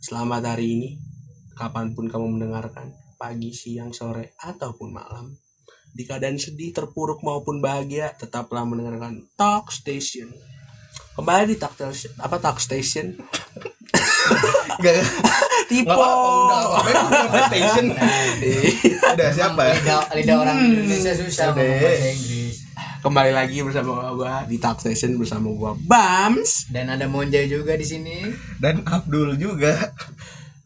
Selamat hari ini, kapan pun kamu mendengarkan, pagi, siang, sore, ataupun malam. Di keadaan sedih, terpuruk maupun bahagia, tetaplah mendengarkan Talk Station. Kembali di Talk Station, apa Talk Station? Tipo. Apa-apa, udah. Station. Udah siapa? lidah, lidah orang Indonesia susah ngomong bahasa Inggris Kembali lagi bersama gua di Talk Station bersama gua Bams. dan ada Monja juga di sini Dan Abdul juga.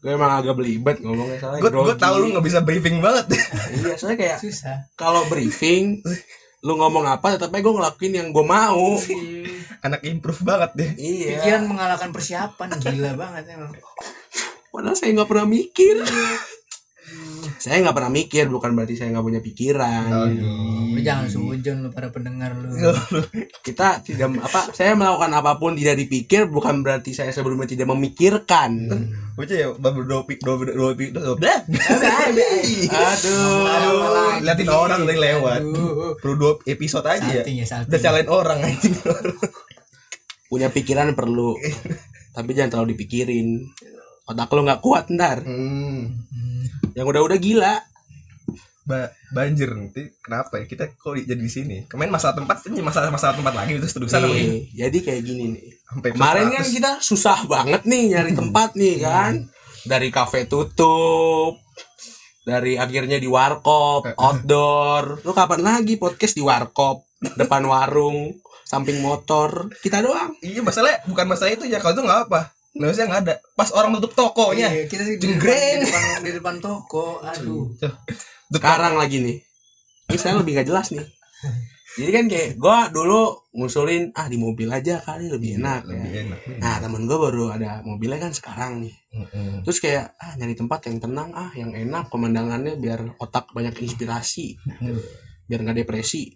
Gue emang agak belibet ngomongnya soalnya Gue gue tahu lu nggak bisa briefing banget. Iya, soalnya kayak susah kalau briefing lu ngomong apa tetap aja gue ngelakuin yang gue mau Anak improve banget deh. iya pikiran mengalahkan persiapan gila banget emang padahal saya nggak pernah mikir saya nggak pernah mikir bukan berarti saya nggak punya pikiran lu jangan sujon lu para pendengar lu kita tidak apa saya melakukan apa pun tidak dipikir bukan berarti saya sebelumnya tidak memikirkan Bocah ya baru dua pik dua dua dua pik dua dua. aduh Liatin orang yang lewat. Aduh. Perlu dua episode aja ya. salting ya salting Udah calain orang anjing. punya pikiran perlu tapi jangan terlalu dipikirin otak lu nggak kuat ntar Hmm. Yang udah-udah gila Ba banjir nanti kenapa ya kita kok jadi di sini kemarin masalah tempat ini masalah masalah tempat lagi terus terusan Nih, jadi kayak gini nih sampai Kemarin kan 100. kita susah banget nih nyari tempat nih kan. Dari kafe tutup. Dari akhirnya di warkop, outdoor. Lu kapan lagi podcast di warkop, depan warung, samping motor, kita doang. iya masalahnya bukan masalah itu ya kalau itu nggak apa nggak usah nggak ada pas orang tutup tokonya Iya, kita di depan, Jenggreng. di depan, di depan toko aduh Sekarang lagi nih. Ini saya lebih gak jelas nih. Jadi kan kayak gua dulu ngusulin ah di mobil aja kali lebih enak Iya, lebih ya. enak Nah temen gue baru ada mobilnya kan sekarang nih. Terus kayak ah nyari tempat yang tenang ah yang enak pemandangannya biar otak banyak inspirasi biar nggak depresi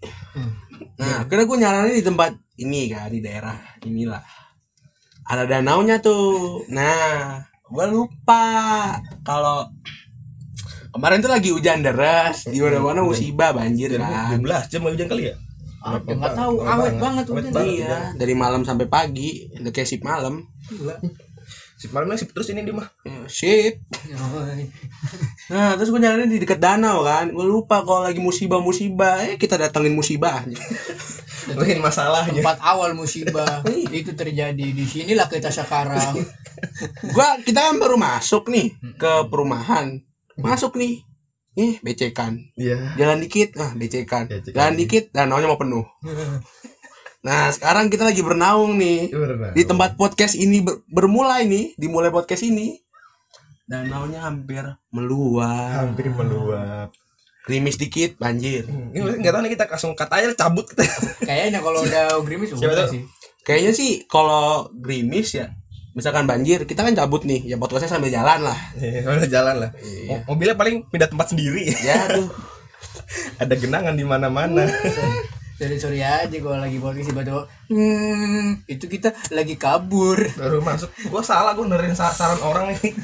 nah akhirnya gue nyaranin di tempat ini kan di daerah inilah ada danaunya tuh. Nah gue lupa kalau kemarin tuh lagi hujan deras di mana-mana musibah banjir kan. 12 jam hujan kali ya? Ah, nggak tahu. Awet banget hujan iya. Dari malam sampai pagi udah kayak sip malam. Sip malamnya sip terus ini dia mah Ya, sip. Nah, terus gue nyarinya di dekat danau kan. Gue lupa kalau lagi musibah-musibah, eh kita datengin musibahnya. Mungkin masalahnya tempat awal musibah itu terjadi di sinilah kita sekarang Gua kita kan baru masuk nih ke perumahan. Masuk nih. Nih, becekan. iya Jalan dikit, ah becekan. Jalan dikit, danaunya mau penuh. Nah, sekarang kita lagi bernaung nih. Bener. Di tempat podcast ini ber- bermulai nih, dimulai podcast ini. Danaunya hampir meluap. hampir meluap Gerimis dikit, banjir. Hmm, ini nggak tahu nih kita langsung cut aja cabut kita kayaknya kalau udah gerimis Siapa udah tahu? sih Kayaknya sih kalau gerimis ya, misalkan banjir, kita kan cabut nih, ya podcastnya sambil jalan lah. Iya, udah jalan lah Iya. Mo- mobilnya paling pindah tempat sendiri Ya tuh, ada genangan di mana-mana Sorry sorry aja kalau lagi podcast tiba-tiba hmm, itu kita lagi kabur. baru masuk gua salah gua nerin sa- saran orang nih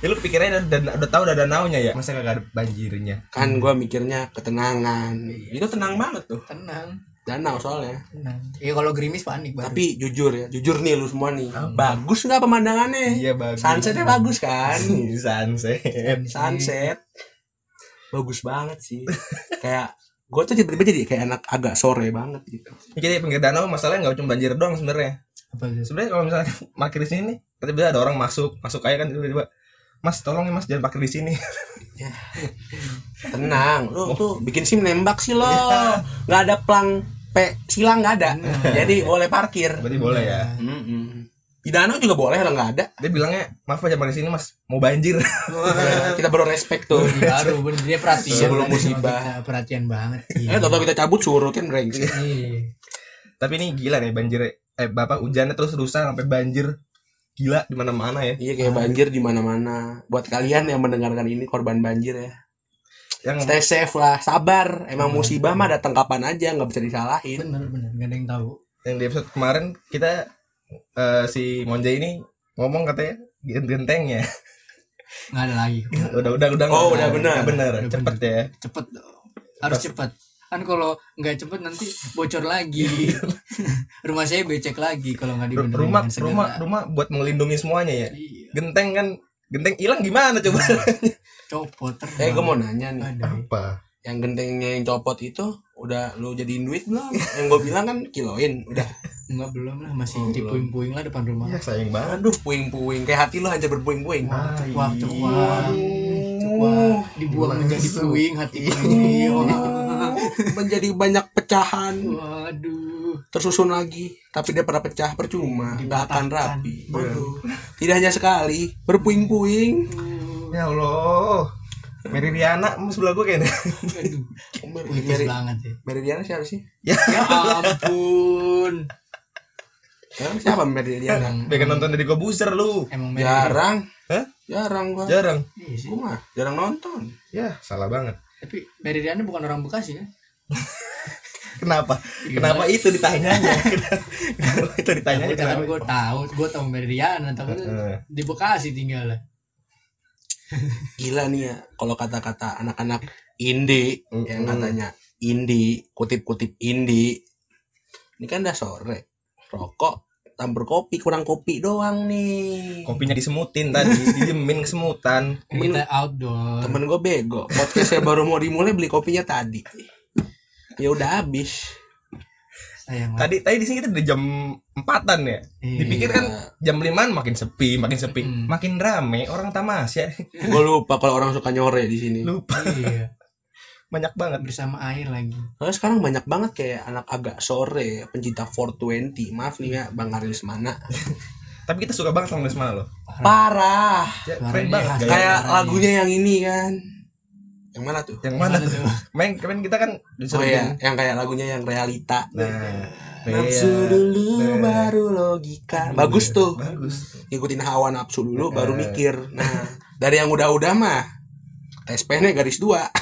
ya lu pikirnya udah, udah, udah tahu udah danaunya ya masa kagak ada banjirnya kan gua mikirnya ketenangan. Itu tenang banget tuh, Tenang, danau soalnya. tenang. Iya kalau gerimis panik baru. Tapi jujur ya, jujur nih lu semua nih, bagus nggak pemandangannya? iya bagus Sunsetnya bagus kan? sunset Sunset, bagus banget sih. Kayak gue tuh tiba-tiba jadi kayak anak agak sore banget gitu. Jadi pinggir danau masalahnya nggak cuma banjir doang sebenarnya sebenarnya kalau misalnya parkir di sini nih tiba-tiba ada orang masuk masuk aja kan tiba-tiba mas tolong ya mas jangan parkir di sini Tenang, lu tuh bikin sim nembak sih lo. Iya. Nggak ada plang P silang nggak ada. Jadi boleh parkir. berarti boleh ya. Di danau juga boleh lah nggak ada. dia bilangnya maaf jangan parkir di sini mas mau banjir Kita baru respect tuh. baru bener dia perhatian Sebelum musibah. kita, perhatian banget Eh, tau kita cabut suruh kan brengsek. Iya. tapi ini gila nih banjir eh bapak hujannya terus rusak sampai banjir gila di mana-mana ya Iya kayak banjir di mana-mana. Buat kalian yang mendengarkan ini korban banjir ya. yang Stay safe lah, sabar. Emang musibah mah datang kapan aja, nggak bisa disalahin. Bener bener gak ada yang tahu. yang di episode kemarin kita eh, si Monja ini ngomong katanya gen- gentengnya Nggak ada lagi. udah udah udah Oh, udah benar. benar cepet ya Cepet. Harus cepet. Kan kalau nggak cepet nanti bocor lagi rumah saya becek lagi kalau nggak dibenerin rumah rumah rumah buat melindungi semuanya ya Iya. Genteng kan genteng hilang gimana coba? Copot Eh gue mau nanya nih Ada. Apa? Yang gentengnya yang copot itu Udah lu jadiin duit belum? Yang gue bilang kan kiloin Udah Enggak belum lah, masih Oh, di belum. puing-puing lah depan rumah. Ya sayang banget. Aduh puing-puing Kayak hati lu hancur berpuing-puing Wah, Ah, cekwak, iya. Cekwak, dibuang menjadi puing hati ini. Menjadi banyak pecahan Waduh. Tersusun lagi Tapi dia pada pecah percuma Gak akan rapi Aduh. Tidak hanya sekali Berpuing-puing Ya Allah. Mary Riana sebelah gue kayaknya. Aduh. Meri- banget ya. Meridiana siapa sih? ya, Ya ampun. Sekarang siapa Meridiana? pengen nonton dari Kobuser lu. Emang Mary Jarang Hah? Jarang gua Jarang. Iya sih. Gua mah jarang nonton Ya, salah banget. Tapi Mary Riana bukan orang Bekasi kan? Kenapa? Kenapa itu ditanyanya? Kenapa itu ditanya? Tapi kan gue tahu, gue tahu Mary Riana, tapi di Bekasi tinggal lah. Gila nih ya Kalau kata-kata anak-anak indie Mm-mm. Yang katanya indie Kutip-kutip indie Ini kan udah sore Rokok Tambah kopi Kurang kopi doang nih Kopinya disemutin tadi, didiemin kesemutan. Kita outdoor. Temen gue bego Podcastnya baru mau dimulai Beli kopinya tadi Ya udah habis Sayang. Tadi tadi di sini kita udah jam empatan ya. Iya. Dipikir kan jam limaan makin sepi, makin sepi, makin rame orang tamasya. Gue lupa kalau orang suka nyore di sini Lupa Iya. banyak banget. Bersama air lagi. Soalnya sekarang banyak banget kayak anak agak sore pencinta 420 maaf nih ya Bang Aris mana Tapi kita suka banget sama Lesmana loh. parah Ya, Suaranya keren banget kayak lagunya yang ini kan yang mana tuh Yang mana Gimana tuh? tuh? Main kemarin kita kan oh disuruh ya bikin- yang kayak lagunya yang realita Nah, nafsu iya. dulu Nah. baru logika bagus tuh Bagus. ngikutin hawa nafsu dulu baru Eh. mikir nah dari yang udah-udah mah tes nya garis dua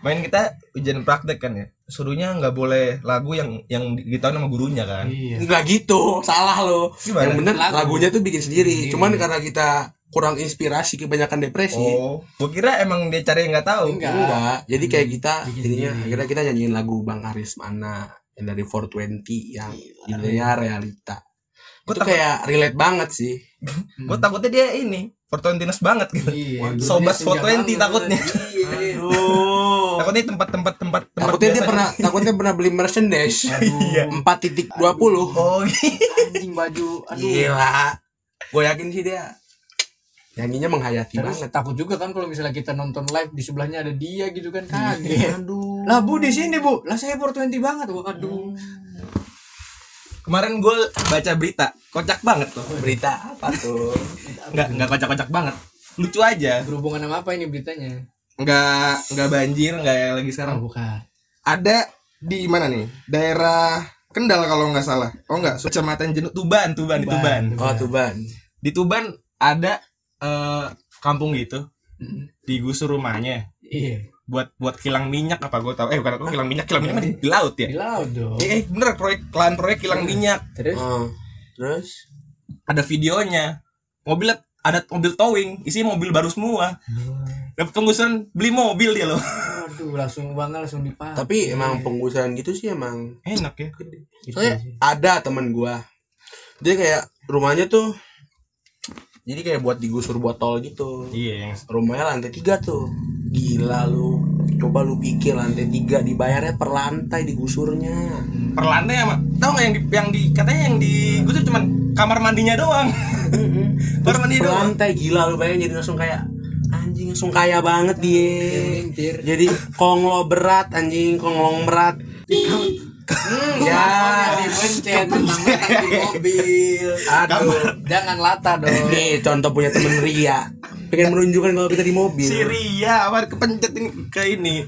Main kita ujian praktek kan ya. Suruhnya nggak boleh lagu yang yang ditahu sama gurunya kan. Iya. nggak gitu salah lo Gimana? yang bener Lagu. lagunya tuh bikin sendiri Iya. cuman karena kita kurang inspirasi kebanyakan depresi Oh, gua kira emang dia cari yang nggak tahu. Enggak. Enggak, jadi kayak kita Bikin jadinya akhirnya kita nyanyiin lagu Bang Aris mana yang dari 420 yang judulnya realita. Gua itu takut- kayak relate banget sih. Gue takutnya dia ini Fortuentinas banget gitu. Iya. Sobat Senja 420 banget. takutnya. Iya. Aduh. Takutnya tempat-tempat tempat tempat Takutnya dia biasa- pernah takutnya pernah beli merchandise. Iya. 4.20. Oh, Anjing baju. Aduh. Gila. Gue yakin sih dia nyanyinya menghayati Terus banget. takut juga kan kalau misalnya kita nonton live di sebelahnya ada dia gitu kan kaget. Aduh. Lah Bu di sini Bu. Lah saya 420 banget. Waduh. kemarin gue baca berita, kocak banget tuh. Berita apa tuh? Nggak nggak kocak-kocak banget. Lucu aja. Berhubungan sama apa ini beritanya? Nggak nggak banjir nggak yang lagi Oh, sekarang. bukan. Ada di mana nih? Daerah Kendal kalau nggak salah. Oh nggak, Kecamatan Jenut Tuban, Tuban, di Tuban. Oh, Tuban. Di Tuban ada eh, kampung gitu, digusur rumahnya. Iya. buat buat kilang minyak apa gue tahu. Eh bukan kilang minyak kilang minyak di, di laut ya? Di laut dong. eh, eh bener proyek lahan proyek kilang minyak. Terus? Oh. Terus? Ada videonya. Mobil ada mobil towing isi mobil baru semua. Dapat penggusuran beli mobil dia loh. Aduh langsung banget langsung dipakai. tapi emang penggusuran gitu sih emang enak ya. Gitu Soalnya sih. ada temen gua. Dia kayak rumahnya tuh jadi kayak buat digusur botol gitu. Iya. Yang rumahnya lantai tiga tuh. Gila lu. Coba lu pikir lantai tiga dibayarnya per lantai digusurnya. Per lantai sama tau nggak yang di yang di katanya yang digusur cuman kamar mandinya doang. Kamar mandi per doang. lantai gila lu bayangin. Jadi langsung kayak anjing langsung kaya banget dia jadi konglo berat anjing konglong berat Hmm, ya. dipencet di mobil. aduh Jangan lata dong. nih contoh punya temen Ria. Pengen menunjukkan kalau kita di mobil. Si Ria apa kepencet ini ke ini.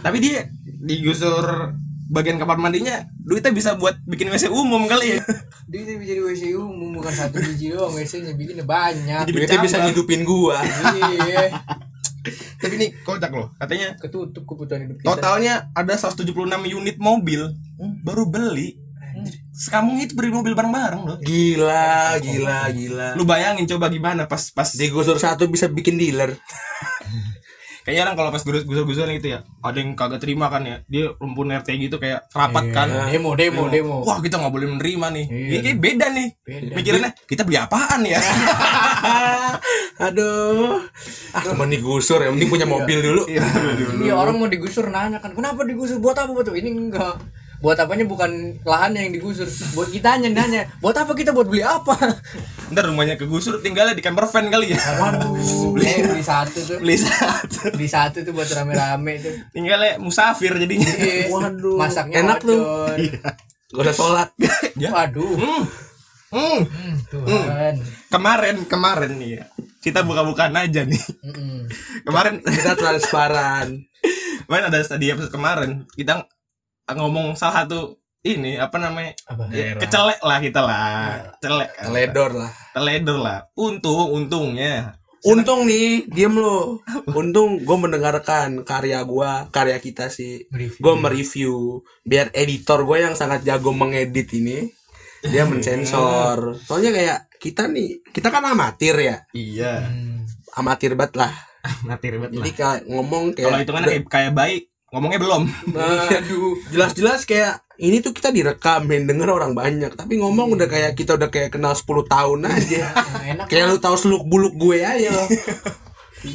Tapi dia digusur bagian kamar mandinya duitnya bisa buat bikin WC umum kali ya. Itu bisa di WC umum bukan satu biji doang. WC-nya bikinnya banyak. Duitnya bisa ngidupin gua. Iya. tapi ini kocak loh katanya. Ketutup kebutuhan hidup kita. totalnya ada 176 unit mobil baru beli. Sekampung itu beli mobil bareng-bareng loh. Gila gila gila. Lu bayangin coba gimana pas pas digusur satu bisa bikin dealer kayaknya orang kalau pas gusur-gusur gitu ya ada yang kagak terima kan ya. Dia rumpun RT gitu kayak rapat kan. Demo, demo, demo. wah kita nggak boleh menerima nih. Iya. ini kayak beda nih Beda. mikirannya kita beli apaan ya? Aduh. Ah, cuma digusur ya, mending punya mobil dulu. Iya orang mau digusur nanya kan kenapa digusur? Buat apa buat ini enggak buat apanya bukan lahannya yang digusur buat kitanya nanya buat apa kita buat beli apa ntar rumahnya kegusur tinggalnya di camper van kali ya waduh beli beli satu tuh beli satu beli satu tuh buat rame-rame tuh tinggalnya musafir jadinya Iya. Waduh. masaknya Enak tuh. ocor. Gak usah sholat. Ya. waduh Hmm. Hmm. Hmm, Tuhan kemarin kemarin nih ya kita buka-bukaan aja nih Mm-mm. kemarin Kita transparan. kemarin ada tadi episode kemarin kita ngomong salah satu ini apa namanya apa ya, kecelek lah kita lah celek kan. Teledor lah. teledor lah untung untungnya Untung nih, diem lo. Untung gue mendengarkan karya gua, karya kita sih. Gue mereview. Biar editor gue yang sangat jago mengedit ini, dia mensensor. Soalnya kayak kita nih, kita kan amatir ya. iya. Amatir banget lah. mati ribet lah Jadi kayak ngomong kayak kalau hitungannya kayak, kayak baik ngomongnya belum. Nah, jelas-jelas kayak ini tuh kita direkam yang denger orang banyak. Tapi ngomong udah kayak kita udah kayak kenal 10 tahun aja. Nah, enak kayak lu tahu seluk buluk gue aja. Lo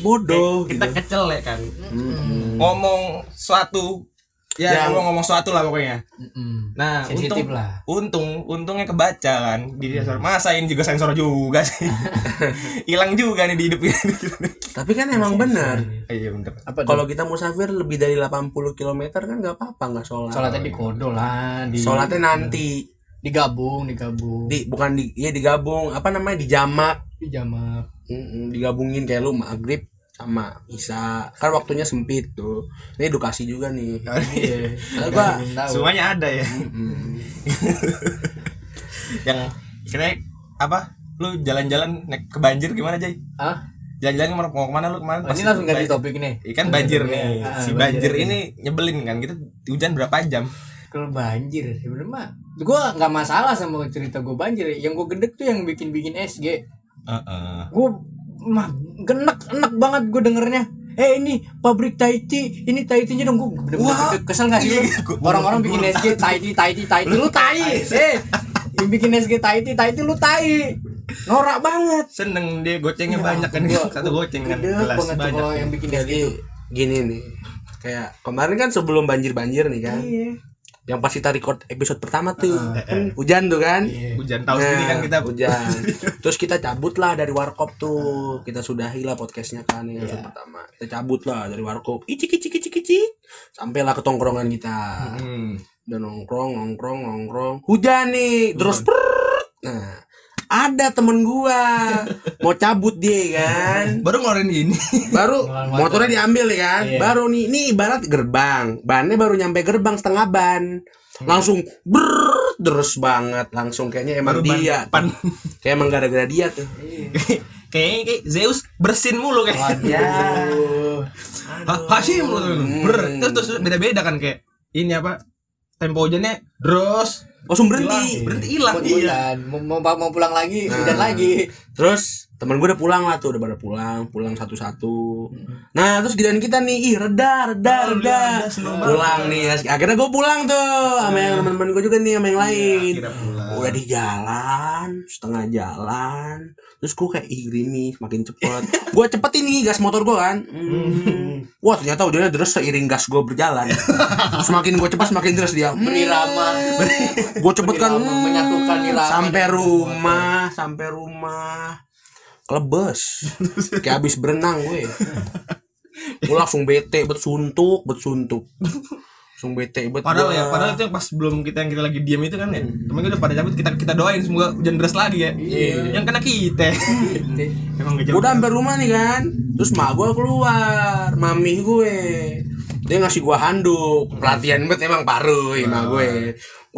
bodoh kita gitu. kecelek kan? Mm-mm. ngomong suatu ya Yang- ngomong ngomong suatu lah pokoknya. Mm-mm. nah sensitif untung lah. untung untungnya kebaca kan di sensor. Masa ini juga sensor juga sih? Hilang juga nih di hidup ini. Tapi kan emang benar iya bener. Apa kalau kita musafir lebih dari 80 km kan nggak apa-apa nggak sholat. Sholatnya di kodo lah di sholatnya nanti. Digabung digabung. Di bukan di ya digabung. Apa namanya? Dijamak. Di jamak Mm-mm, digabungin kayak lu maghrib sama Isa. Kan waktunya sempit tuh. Ini edukasi juga nih. Iya. Gua tahu. semuanya ada ya? Yang kira apa? Lu jalan-jalan naik ke banjir gimana Jay? Ah jalan-jalan ke mana mau ke mana lu? Kemarin Oh, ini langsung ganti topik nih Ikan banjir nih. Ah, si banjir. banjir ini. nyebelin kan. Kita hujan berapa jam? kalau banjir sebenarnya mah gue nggak masalah sama cerita gue banjir. Yang gue gedek tuh yang bikin bikin SG Heeh. gue mah genek enak banget gue dengernya eh ini pabrik Taiti ini Taitinya dong gue bener-bener Wah. gedek. kesel gak sih lu Iya, orang-orang bikin SG Taiti Taiti Taiti lu tai eh yang bikin SG Taiti Taiti lu tai norak banget Seneng dia gocengnya Ya, banyak kan. gua- Satu goceng kan. Gelas banyak. kalau yang bikin SG gini nih kayak kemarin kan sebelum banjir banjir nih kan iya yang pas kita record episode pertama tuh. Kan hujan tuh kan? Iya. Hujan tahu sendiri kan kita. hujan. Terus kita cabut lah dari warkop tuh. Kita sudahi lah podcastnya kan yang episode pertama. Kita cabut lah dari warkop. Icik icik icik icik sampailah ke tongkrongan kita. Hmm. udah nongkrong nongkrong nongkrong. Hujan nih terus nah ada temen gua mau cabut dia kan Baru ngeluarin ini. baru motornya diambil ya kan Iya. baru nih ini ibarat gerbang bannya baru nyampe gerbang setengah ban langsung ber terus banget langsung kayaknya emang Baru ban dia depan. kayak emang gara-gara dia tuh Kayaknya kayak Zeus bersin mulu kayak. Ha- Hashim lu tuh. Ber. Terus terus beda-beda kan kayak ini apa? Tempo hujannya terus langsung berhenti berhenti hilang. Iya. mau, mau, pulang lagi hujan lagi terus temen gue udah pulang lah tuh udah pada pulang pulang satu-satu. Nah terus giliran kita nih ih reda reda Oh, reda. seneng pulang nih akhirnya gue pulang tuh sama yang teman-teman gue juga nih sama yang lain. akhirnya pulang. udah di jalan setengah jalan terus gue kayak ih gerimis makin cepet. Gue cepet ini gas motor gue kan. Hmm. wah ternyata hujannya deras seiring gas gue berjalan. Semakin gue cepet semakin deras dia. Berirama gue cepet kan menyatukan irama sampai rumah sampai rumah kelebes kayak habis berenang gue gue langsung bete bet suntuk bet suntuk. Langsung bete bet Padahal gua. ya, padahal itu yang pas belum kita yang kita lagi diam itu kan ya. Temen kita udah pada cabut kita kita doain semoga hujan deras lagi ya. Yang kena kita. Emang gak gue udah sampai rumah nih kan. Terus mak gue keluar mami gue. Dia ngasih gue handuk. Pelatihan banget emang paru mak gue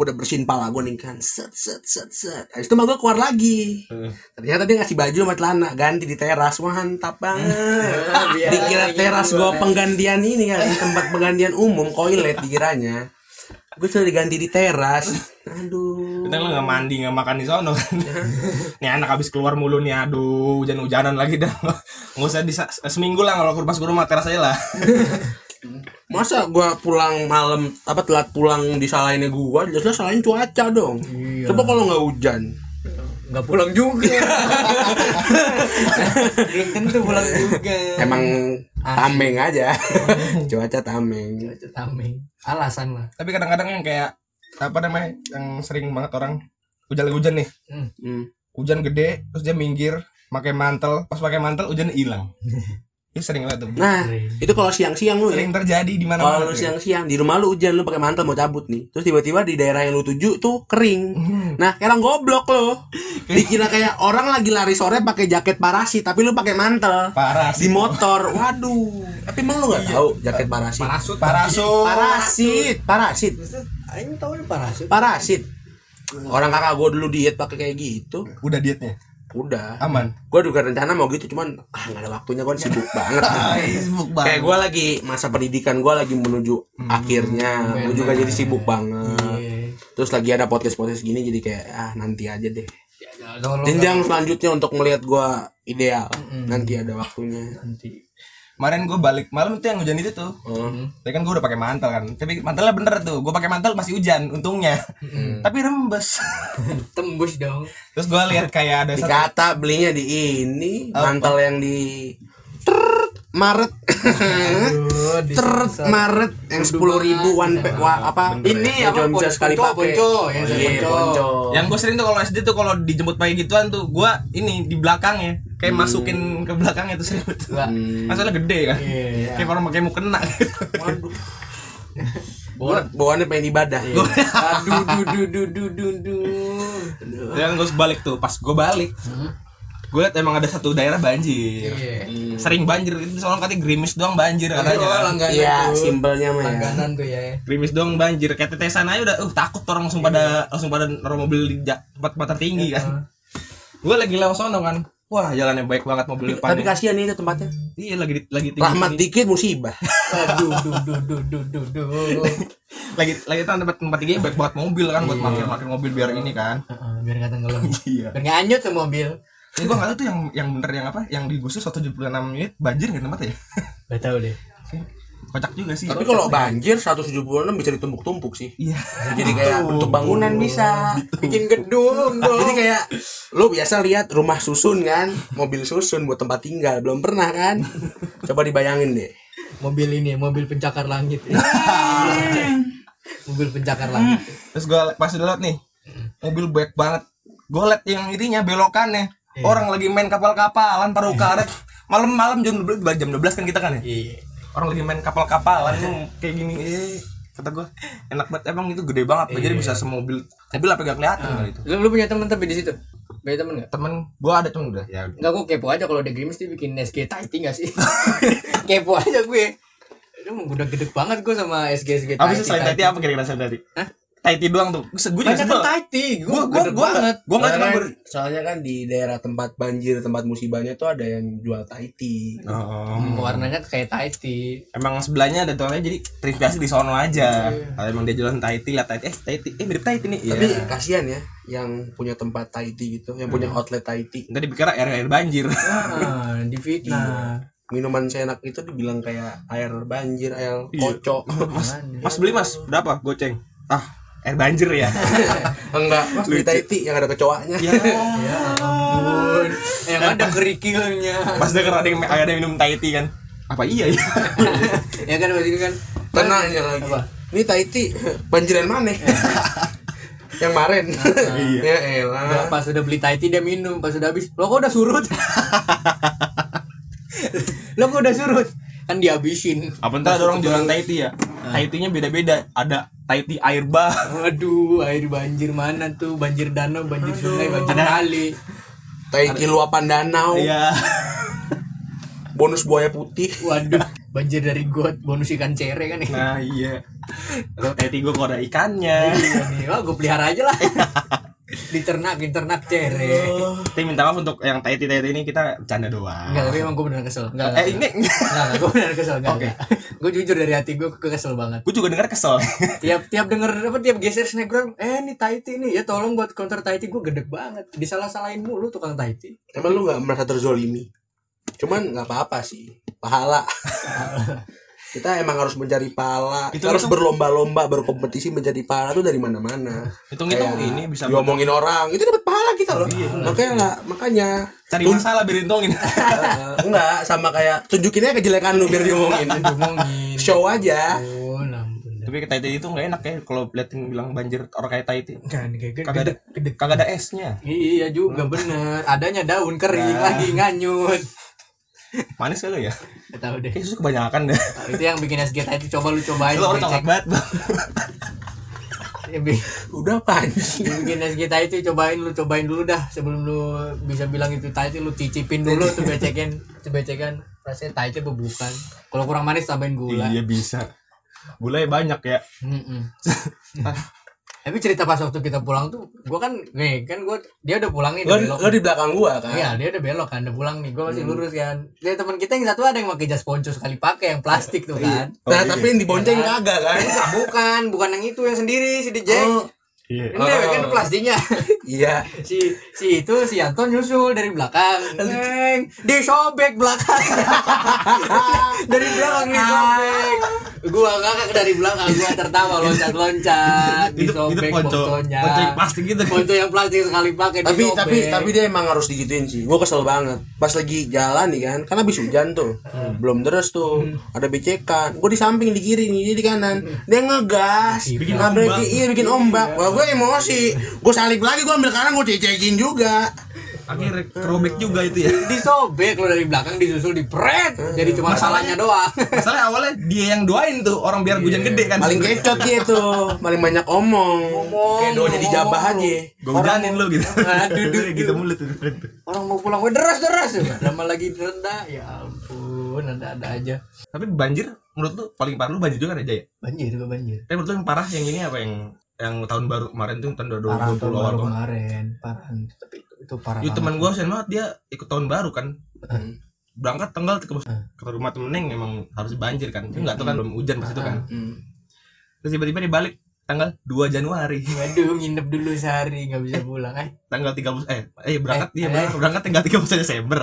udah bersihin pala gue nih kan. Set set set set. Habis itu mak gue keluar lagi. Ternyata dia ngasih baju sama celana ganti di teras. Mantap banget. Dikira teras gua. gue penggantian ini kan tempat penggantian umum toilet dikiranya. Gue sudah diganti di teras. Aduh. Kita lo nggak mandi nggak makan di sono kan. nih anak habis keluar mulu nih. Aduh hujan-hujanan lagi dah. Nggak usah di seminggu lah kalau ke rumah teras aja lah. Masa gua pulang malam apa telat pulang disalahinnya gua jelas salahin cuaca dong. Iya. coba kalau nggak hujan. Nggak pulang juga. Belum tentu pulang juga. Emang tameng aja. Cuaca tameng. Cuaca tameng. Alasan lah. Tapi kadang-kadang yang kayak apa namanya yang sering banget orang hujan lagi hujan nih. Hmm. Hmm. hujan gede terus dia minggir pakai mantel. Pas pakai mantel hujan hilang ini sering banget tuh. Nah itu kalau siang-siang lu ya. Sering terjadi di mana kalau lu siang-siang di rumah lu hujan lu pakai mantel mau cabut nih. Terus tiba-tiba di daerah yang lu tuju tuh kering. Nah kayak orang goblok lo dikira kayak orang lagi lari sore pakai jaket parasit tapi lu pakai mantel. Parah di motor. Waduh. Tapi emang lu nggak tahu jaket parasit parasut. Parasut. Parasit parasit Aing tahu nih parasit parasit orang kakak gue dulu diet pakai kayak gitu. Udah dietnya udah. Aman? Gue juga rencana mau gitu cuman ah nggak ada waktunya gue sibuk banget. Sibuk kayak gue lagi masa pendidikan gue lagi menuju akhirnya. Gue juga jadi sibuk banget. Iya. terus lagi ada podcast podcast gini jadi kayak ah nanti aja deh. Ya, jenjang selanjutnya untuk melihat gue ideal. Nanti ada waktunya. Nanti kemarin gue balik malam tuh yang hujan itu tuh oh. Tapi kan gue udah pakai mantel kan. Tapi mantelnya bener tuh. Gue pakai mantel masih hujan untungnya. Tapi rembes. tembus dong Terus gue lihat kayak ada satu dikata belinya di ini mantel yang di Maret Aduh, Maret yang sepuluh ribu one pack wah, apa Ini yang apa, bisa ponco- sekali ponco, pakai ponco, yang Iya, ponco. ponco. yang gue sering tuh kalau SD tuh kalau dijemput pagi gituan tuh gue ini di belakangnya kayak masukin ke belakangnya tuh sering tuh. Wah. Masalah gede kan. Iya. Kayak orang pakai mau kena. waduh Gua bawaannya pengen ibadah aduh duh duh duh duh duh duh Dan gue balik tuh. Pas gue balik, gue liat emang ada satu daerah banjir. iya Sering banjir itu soalnya katanya gerimis doang banjir Oh, katanya. kan. langganan iya simpelnya mah ya langganan tuh ya Gerimis doang banjir. Kayak tetesan aja udah, uh takut orang langsung pada langsung pada naruh mobil di tempat tempat tertinggi kan. Gue lagi lewat sono kan. Wah, jalannya baik banget mobil tapi depannya. kasihan nih itu tempatnya Iya lagi lagi tinggi. rahmat dikit musibah aduh duh duh duh duh duh duh lagi lagi tuh tempat tempat tinggi baik banget mobil kan buat parkir parkir mobil biar ini kan. Biar kata ngelam Iya. biar nggak anyut tuh mobil Ini gue nggak tahu tuh yang yang bener yang apa? Yang digusur 176 menit banjir nggak tempatnya ya? gak tahu deh Kocak juga sih. tapi kalau banjir 176 bisa ditumpuk-tumpuk sih. Iya. jadi kayak untuk bangunan bisa. Bikin gedung dong. Jadi kayak lu biasa lihat rumah susun kan? Mobil susun buat tempat tinggal. Belum pernah kan? Coba dibayangin deh. Mobil ini mobil pencakar langit. Mobil pencakar langit. Terus gue pas liat nih mobil baik banget. Gue liat yang ininya belokannya. Orang lagi main kapal-kapalan paruh karet. Malam-malam jam 12 jam 12 kan kita kan ya. iya Orang lagi main kapal-kapalan tuh kayak gini. Eh, kata gue enak banget emang itu gede banget jadi bisa semobil tapi lah gak kelihatan kali itu lu, lu punya temen tapi di situ punya temen nggak temen gue ada temen udah ya Enggak gue kepo aja kalau ada Grimis dia bikin SG Taiti gak sih? kepo aja gue. Aduh, udah gede banget gue sama SG SG apa sih selain tadi apa kira-kira selain tadi Hah? Taiti doang tuh. Gue juga Banyak sebel. kan Taiti, gue gue gue banget. gue nggak cuma Soalnya ber kan- soalnya kan di daerah tempat banjir tempat musibahnya tuh ada yang jual Taiti oh. Hmm, warnanya kayak Taiti. emang sebelahnya ada toiletnya jadi terinspirasi di sono aja. Kalau emang dia jualan Taiti lihat Taiti eh Taiti eh mirip Taiti nih. Tapi iya. kasihan ya yang punya tempat Taiti gitu yang punya outlet Taiti tadi dipikir air air banjir. Ah, di fitnah. minuman seenak itu dibilang kayak air banjir air Iya. kocok. Mas mas beli mas. Berapa? Goceng. Ah air banjir ya? Enggak. Mas beli Taiti yang ada kecoaknya ya Ya ampun. Yang ada kerikilnya. pas denger ada yang ada yang minum Taiti kan? Apa iya ya? Ya kan itu kan. tenangnya lagi. Apa? ini Taiti banjiran mana? Yang kemarin. Ya elah. Udah, pas udah beli Taiti dia minum, pas udah habis, lo kok udah surut? lo kok udah surut? Kan dihabisin. apa ntar ada orang jualan Taiti ya? Taitinya beda-beda. Ada Taiti air bah. Aduh, air banjir mana tuh? Banjir danau, banjir sungai, banjir Ada- kali. Taiti luapan danau. Iya. Bonus buaya putih. Waduh, banjir dari got, bonus ikan cere kan ya. nah iya. Taiti gue kok ada ikannya. Iya nih, wah gue pelihara aja lah. diternak diternak cere Tapi minta maaf untuk yang taiti taiti ini kita bercanda doang. Enggak, tapi emang gue beneran kesel. Enggak. Eh ini Enggak, gue beneran kesel. Enggak. Oke. Gue jujur dari hati gue gue kesel banget. gue juga denger kesel. Tiap tiap denger apa tiap geser snapgram, eh ini Taiti nih ya tolong buat counter Taiti gue gedek banget. Disalah-salahin mulu tukang Taiti. Emang lu gak merasa terzolimi? Cuman nggak apa-apa sih. Pahala. Kita emang harus mencari pahala. Itu- Kita harus berlomba-lomba berkompetisi mencari pahala tuh dari mana-mana. Hitung-hitung Kayak ini bisa diomongin orang itu dapat pahala kita loh. makanya lah, makanya cari masalah biar hitungin. eh, enggak sama kayak tunjukinnya kejelekan lu biar diomongin. Ngomongin. Show aja. Oh. Tapi kayak taiti itu nggak enak ya kalau liatin bilang banjir orang kayak taiti. Kan kayak Kagak ada kagak ada esnya. Iya juga bener. Adanya daun kering lagi nganyut. Manis kali ya? Gak tahu deh. Susu kebanyakan deh. Itu yang bikin SG Taiti coba lu cobain. Lu orang coklat banget. Bang. Ya, Udah yang bikin SG Taiti cobain lu cobain dulu dah sebelum lu bisa bilang itu Taiti lu cicipin dulu tuh becekin tuh becekan rasanya Taiti bebukan kalau kurang manis tambahin gula Iya bisa. Gulanya banyak ya. Mm-mm. tapi cerita pas waktu kita pulang tuh gua kan nih kan gua dia udah pulang nih Lo, udah belok. lo di belakang gua kan. Iya dia udah belok kan udah pulang nih gua masih lurus kan. Dia teman kita yang satu ada yang pakai jas ponco sekali pakai yang plastik tuh kan. Nah, tapi yang dibonceng kagak kan? Enggak, bukan bukan yang itu yang sendiri si DJ Oh, Iya. ini dewek kan plastiknya iya. si si itu si Anton nyusul dari belakang. Neng disobek belakang. Dari belakang disobek gua ngakak dari belakang gua tertawa loncat loncat Itu itu ponco. Ponco yang plastik gitu. ponco yang plastik sekali pakai tapi disobek. tapi tapi dia emang harus digituin sih. Gue kesel banget. Pas lagi jalan nih kan kan habis hujan tuh. Belum deres tuh. Ada becekan. Gue di samping di kiri nih dia di kanan. Dia ngegas. Bikin nabrak ombak. iya bikin ombak. Wah gue emosi. Gue salip lagi gue ambil kanan gue cecekin juga Akhirnya kerobek juga itu ya. disobek lo dari belakang disusul di pret. Jadi cuma masalahnya doang. Masalahnya awalnya dia yang doain tuh orang biar hujan gede kan. paling kecot dia tuh paling banyak omong. Ngomong, kayak doanya dijabah aja. Gue hujanin lu gitu. Aduh, duh, gitu mulut tuh. orang mau pulang gue deras deras. Lama lagi rendah ya ampun ada ada aja. Tapi banjir menurut lu paling parah lu banjir juga kan aja ya? banjir juga banjir. Tapi menurut lu yang parah yang ini apa? Yang yang tahun baru kemarin tuh tahun 2020 parah tahun awal baru kemarin. Parah. Tapi itu, itu parah Itu banget. teman gua sen banget dia ikut tahun baru kan. Hmm. Berangkat tanggal ke, Hmm. ke rumah temen Neng emang harus banjir kan. Tapi enggak tahu kan belum hujan pas itu kan. Hmm. Terus tiba-tiba dia balik tanggal 2 Januari. waduh nginep dulu sehari nggak bisa pulang eh tanggal 30 eh eh berangkat Eh, dia eh. berangkat, tanggal 30 Desember.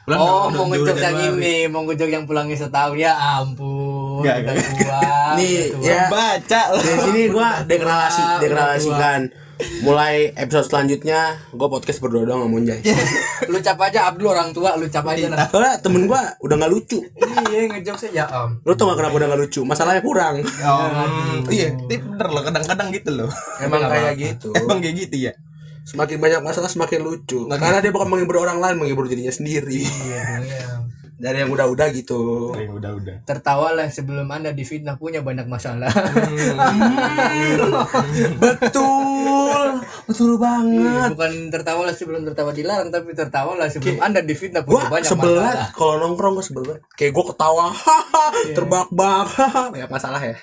Pulang oh mau ngejok yang ini mau ngejok yang pulangnya setahun ya ampun Nggak, udah nggak. tua Nih, ya. baca. Dari sini gue deklarasi, deklarasikan. Mulai episode selanjutnya, gue podcast berdua doang sama Monjay. lu cap aja Abdul orang tua lu cap aja lah Soalnya temen gue udah nggak lucu. iya ngejok sih ya om Lu tau gak kenapa udah gak lucu? Masalahnya kurang. Oh, iya, tapi bener loh kadang-kadang gitu loh. Emang kayak gitu. Emang kayak gitu ya. Semakin banyak masalah semakin lucu. Karena dia bukan menghibur orang lain, menghibur dirinya sendiri. iya iya. Dari yang udah-udah gitu. Yang udah-udah. tertawalah sebelum anda difitnah punya banyak masalah Betul. Betul banget. bukan tertawalah sebelum tertawa dilarang tapi tertawalah sebelum anda difitnah punya Gua banyak sebel masalah banget kalau nongkrong gue sebel banget. Kayak gue ketawa, haha, terbak-bak, banyak masalah ya.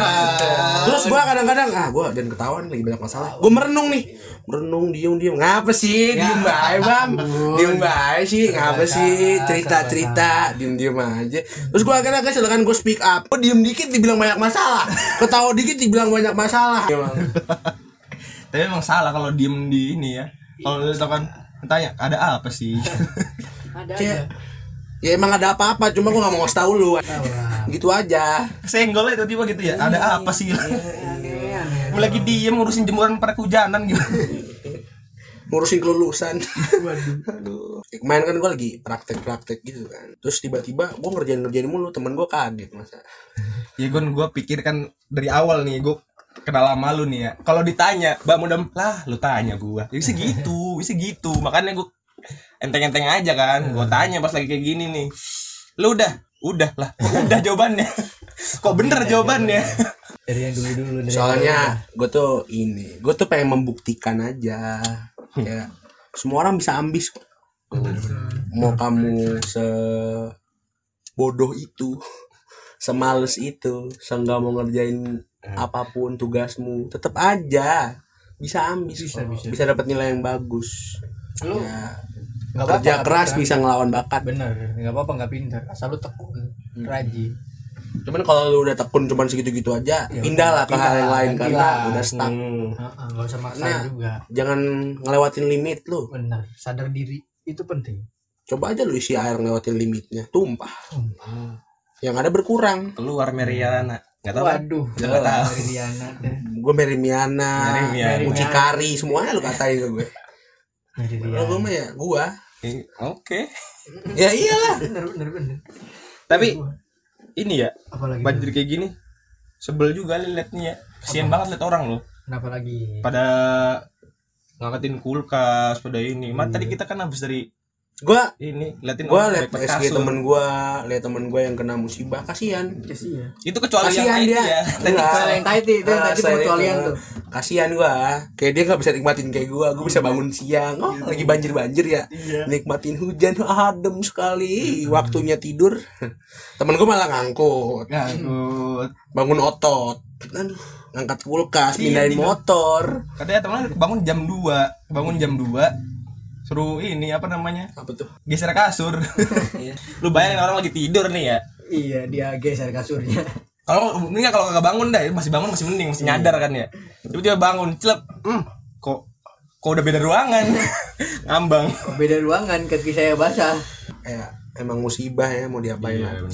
Terus gue kadang-kadang ah gue dan ketawa nih lagi banyak masalah. Gue merenung nih, merenung diem diem. Ngapa sih? Diem bae bang, diem bae sih. Ngapa sih? Cerita cerita, diem diem aja. Terus gue kadang kesel kan gue speak up. Gue diem dikit dibilang banyak masalah, ketawa dikit dibilang banyak masalah. Emang. Tapi emang salah kalau diem di ini ya. Kalau lu kan tanya ada apa sih? ada ada Ya emang ada apa-apa, cuma gue gak mau ngasih tau lu. Tahu lah. Gitu aja. Senggol itu tiba gitu ya. Ada apa sih? lagi diem ngurusin jemuran pada kehujanan gitu. Ngurusin kelulusan waduh aduh kemarin kan gue lagi praktek-praktek gitu kan terus tiba-tiba gue ngerjain-ngerjain mulu temen gue kaget masa Ya gue gue pikir kan dari awal nih gue kenal sama lu nih ya. Kalau ditanya, Mbak mudah lah lu tanya gua. Ya bisa gitu, bisa gitu. Makanya gue enteng-enteng aja kan. Gue tanya pas lagi kayak gini nih. Lu udah, udah lah. Udah jawabannya. Kok bener jawabannya. dari yang dulu dulu dari soalnya gue tuh ini gue tuh pengen membuktikan aja kayak semua orang bisa ambis kok. Mau kamu se bodoh itu semales itu seenggak mau ngerjain apa pun tugasmu tetap aja bisa ambis Bisa, kok. bisa. bisa dapat nilai yang bagus. Lu ya, nggak apa-apa kerja nggak keras pintar. bisa ngelawan bakat. Bener nggak apa-apa nggak pintar. Asal lu tekun Hmm. rajin cuman kalau lu udah tekun cuman segitu-gitu aja Ya pindah lah ke hal yang lain karena lah. udah stuck Hmm. Heeh, nggak usah maksain Nah. juga jangan ngelewatin limit lu bener sadar diri itu penting coba aja lu isi air ngelewatin limitnya tumpah Hmm. yang ada berkurang keluar Meriana nggak tahu kan? waduh Nggak tahu. deh gue Merimiana Merimiana. Mucikari semuanya lu katain ke gue kalau gue mah ya gue Eh, oke ya iyalah bener bener bener tapi. Ini ya apalagi banjir kayak gini. Sebel juga liatnya. Ya kasian banget liat orang loh. Kenapa lagi? Pada ngangkatin kulkas pada ini. Mat, tadi kita kan habis dari gue ini liatin gue orang liat SG temen gue liat temen gue yang kena musibah kasihan. Kasihan. Itu kecuali yang Kasihan lain dia. ya. Enggak. kalau yang tadi itu yang Ah, tadi pengecualian itu, tuh. Kasihan gua. Kayak dia nggak bisa nikmatin kayak gua. Gua bisa bangun siang. Oh lagi banjir banjir ya nikmatin hujan. Adem sekali. Waktunya tidur. Temen gua malah ngangkut. Ngangkut. Bangun otot. Aduh ngangkat kulkas Iya, pindahin motor. Katanya temen bangun jam 2 bangun jam 2 suruh ini apa namanya? Apa tuh? Geser kasur. Lu bayangin orang lagi tidur nih ya. Iya dia geser kasurnya. Kalau ini kalau kagak bangun dah masih bangun masih mending masih nyadar kan ya. Tiba-tiba bangun celep hmm, kok kok udah beda ruangan? Ngambang. Beda ruangan kaki saya basah. Kayak emang musibah ya mau diapain Iya.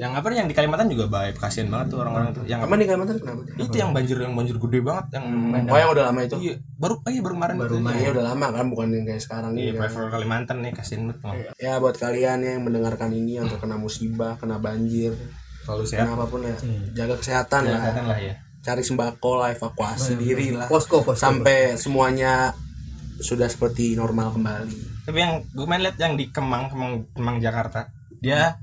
Yang apa nih yang di Kalimantan juga baik kasihan banget tuh orang-orang tuh yang apa nih Kalimantan kenapa itu yang banjir yang banjir gede banget yang oh yang udah lama itu? Iya baru oh iya baru kemarin Baru itu. Iya udah lama kan bukan yang kayak sekarang iya ini kan. Kalimantan nih kasihan banget Bang. ya buat kalian yang mendengarkan ini yang terkena musibah kena banjir selalu sehat. kena apa pun ya jaga kesehatan lah. kesehatan lah ya cari sembako lah evakuasi diri lah. posko posko sampai semuanya sudah seperti normal kembali. Tapi yang gue main lihat yang di Kemang Kemang Kemang Jakarta dia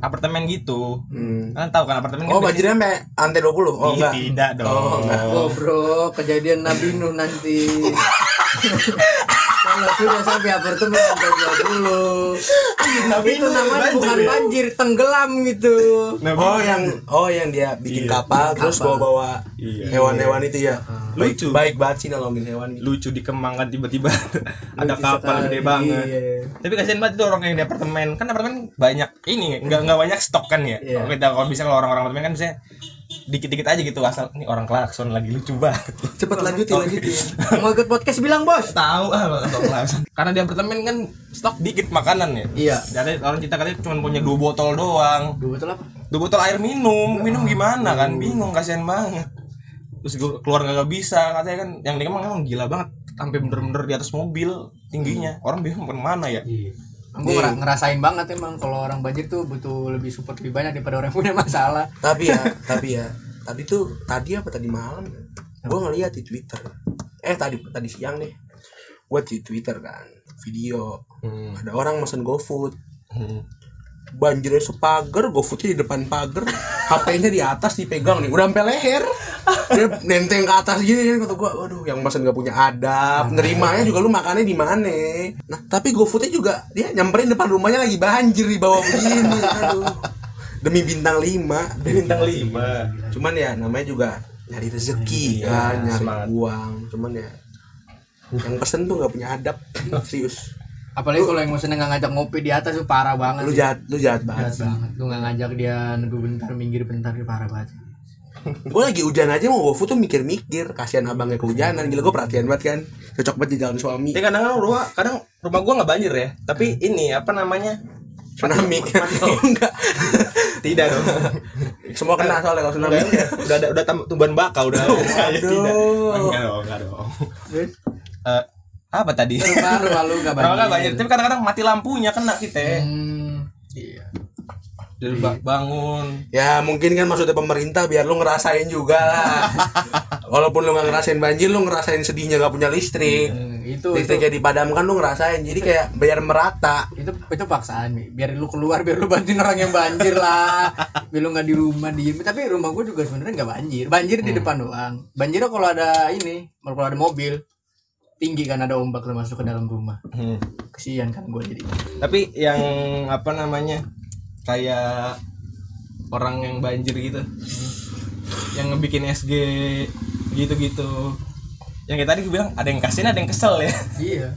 apartemen gitu hmm. kan tahu kan apartemen oh kan banjirnya sampai lantai 20 oh enggak tidak dong Oh, enggak. Oh bro, kejadian Nabi Nuh nanti. Kalau sudah sampai apartemen sampai dulu. itu namanya bukan banjir, tenggelam gitu. Nah, oh yang oh yang dia bikin kapal terus bawa bawa Iya. hewan-hewan itu ya baik, Lucu. baik banget sih nolongin hewan gitu. lucu di Kemang kan tiba-tiba ada kapal gede banget Iya. tapi kasihan banget itu orang yang di apartemen kan apartemen banyak ini nggak nggak banyak stok kan ya Iya. kalau kita kalau bisa kalau orang-orang apartemen kan bisa dikit-dikit aja gitu asal ini orang klakson lagi lucu banget. Cepet lanjutin lanjutin. Mau ikut podcast bilang bos. tahu ah klakson. Karena di apartemen kan stok dikit makanan ya. Iya. jadi orang kita katanya cuma punya dua botol doang. Dua betul apa? dua botol air minum. Minum gimana kan? Bingung kasihan banget. Terus gua keluar nggak bisa katanya kan. Yang di Kemang emang gila banget. Sampai bener-bener di atas mobil tingginya. Orang bingung ke mana ya? Iya. Gue ngerasain banget emang kalau orang banjir tuh butuh lebih support lebih banyak daripada orang yang punya masalah. tapi ya tapi ya tadi tuh tadi apa? Tadi malam gue ngeliat di twitter. Eh tadi tadi siang nih. Gue di twitter kan video. Hmm. ada orang mesen GoFood. Hmm. banjirnya sepagar GoFoodnya di depan pagar HP-nya di atas dipegang nih udah sampai leher. Dia nenteng ke atas gini kan kata gue waduh yang mesen gak punya adab nerimanya juga lu makannya di mana? Nah tapi GoFoodnya juga dia nyamperin depan rumahnya lagi banjir di bawah begini aduh. Demi bintang 5 bintang lima. Cuman ya namanya juga nyari rezeki Iya, kan nyari semangat. uang. Cuman ya yang pesen tuh nggak punya adab serius Apalagi kalau yang musennya nggak ngajak ngopi di atas tuh parah banget. lu sih. jahat lu jahat banget Jahat banget. Lu nggak ngajak dia neduh bentar, minggir bentar, itu parah banget. gue lagi hujan aja mau GoFood tuh mikir-mikir kasihan abangnya kehujanan. Gila gue perhatian banget kan. Cocok banget di jalan suami. Tapi kadang kadang rumah kadang rumah gua nggak banjir ya. Tapi ini apa namanya? Tsunami. Enggak. Tidak dong. Semua kena soalnya kalau tsunami. Udah, udah ada udah tam- tumbuhan baka udah. Aduh. tidak. Enggak dong enggak dong. Eh, apa tadi? Rumah rumah lu nggak Rumah nggak banjir. banjir? Tapi kadang-kadang mati lampunya kena kita. Hmm, iya. Dari bangun. Ya mungkin kan maksudnya pemerintah biar lu ngerasain juga lah. Walaupun lu nggak ngerasain banjir lu ngerasain sedihnya gak punya listrik. Hmm, itu itu. listriknya dipadamkan lu ngerasain. Jadi kayak biar merata. Itu itu paksaan nih biar lu keluar biar lu bantuin orang yang banjir lah. Biar lu nggak di rumah diem. Tapi rumah gue juga sebenarnya nggak banjir. Banjir di depan doang. Banjirnya kalau ada ini kalau ada mobil tinggi kan ada ombak lu masuk ke dalam rumah Hmm. kesian kan gue jadi tapi yang apa namanya kayak orang yang banjir gitu yang ngebikin SG gitu-gitu yang kayak tadi gue bilang ada yang kasihan ada yang kesel ya Iya.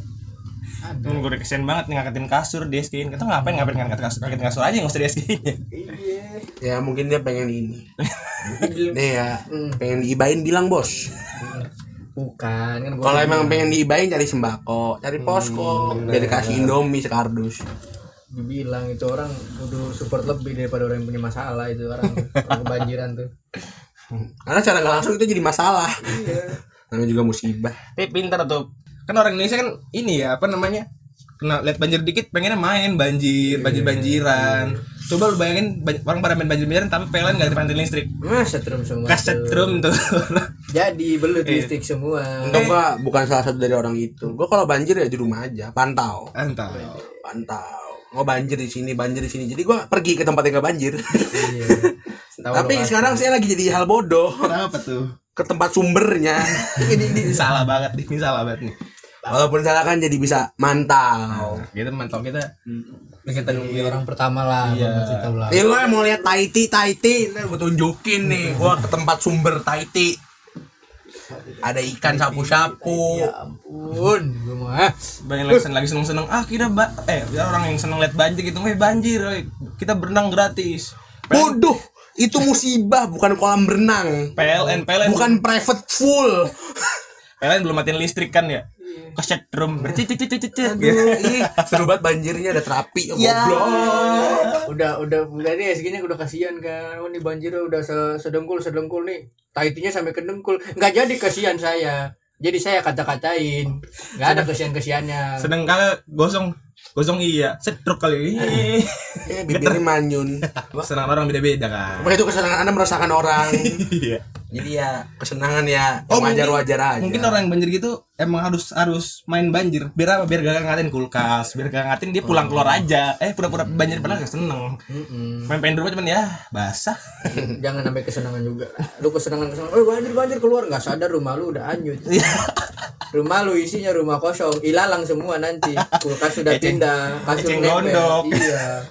Ada. Gue udah kesian banget nih ngangkatin kasur di SG-in Kita ngapain ngapain ngangkat kasur Ngangkatin kasur aja nggak usah di SG-in ya Iya. Ya mungkin dia pengen ini. Nih ya, Hmm. pengen diibain bilang bos. Bukan kan gua Kalau emang pengen diibain cari sembako, cari posko, biar dikasih Indomie sekardus. dibilang itu orang kudu support lebih daripada orang yang punya masalah itu orang, orang kebanjiran tuh. Karena cara nggak langsung itu jadi masalah. Iya. Namanya juga musibah. Tapi pintar tuh Kan orang Indonesia kan ini ya apa namanya Kena lihat banjir dikit pengennya main banjir banjir-banjiran Coba lu bayangin orang pada main banjir-banjiran tapi PLN gak dipantin listrik Masa setrum semua. Kaset tuh. drum tuh Jadi belut listrik semua. Untung gua bukan salah satu dari orang itu. Gua kalau banjir ya di rumah aja, pantau. Antau Pantau. Oh banjir di sini, banjir di sini. Jadi gua pergi ke tempat yang gak banjir. Iya. Tapi sekarang saya lagi jadi hal bodoh Kenapa tuh? ke tempat sumbernya. ini, ini salah banget nih, ini salah banget nih Walaupun salah kan jadi bisa mantau. Kita mantau kita kita nunggu orang pertama lah Iya. Nih lo yang mau lihat Taiti, Taiti, nih gue tunjukin nih, gua ke tempat sumber Taiti. Ada ikan sapu-sapu. Ya ampun, gua mah. banyak lagi seneng lagi seneng seneng ah kita ba eh ada orang yang seneng lihat banjir gitu weh banjir kita berenang gratis Bodoh, itu musibah bukan kolam berenang. PLN PLN Bukan private pool. PLN belum matiin listrik kan ya keset drum bercicit cicit cicit Aduh, ih, seru banget banjirnya ada terapi, ya, goblok. Udah udah udah nih SG-nya udah kasihan kan. Oh nih banjir udah se- sedengkul sedengkul nih. Taitinya sampai ke dengkul. Enggak jadi kasihan saya. Jadi saya kata-katain. Enggak ada kasihan-kasihannya. sedang kagak gosong gosong iya setruk kali ini Eh, bibirnya manyun. senang orang beda beda kan Apa itu kesenangan Anda merasakan orang. iya Jadi ya kesenangan ya Oh, wajar wajar aja. mungkin orang yang banjir gitu emang harus harus main banjir biar apa biar gak ngatin kulkas biar gak ngatin dia pulang keluar aja eh pura-pura banjir padahal gak seneng Mm-mm. main di rumah cuman ya basah Jangan sampai kesenangan juga. Lu kesenangan kesenangan. Oh banjir banjir keluar nggak sadar rumah lu udah hanyut. rumah lu isinya rumah kosong, ilalang semua nanti. Kulkas sudah pindah, kasur gondok. Iya.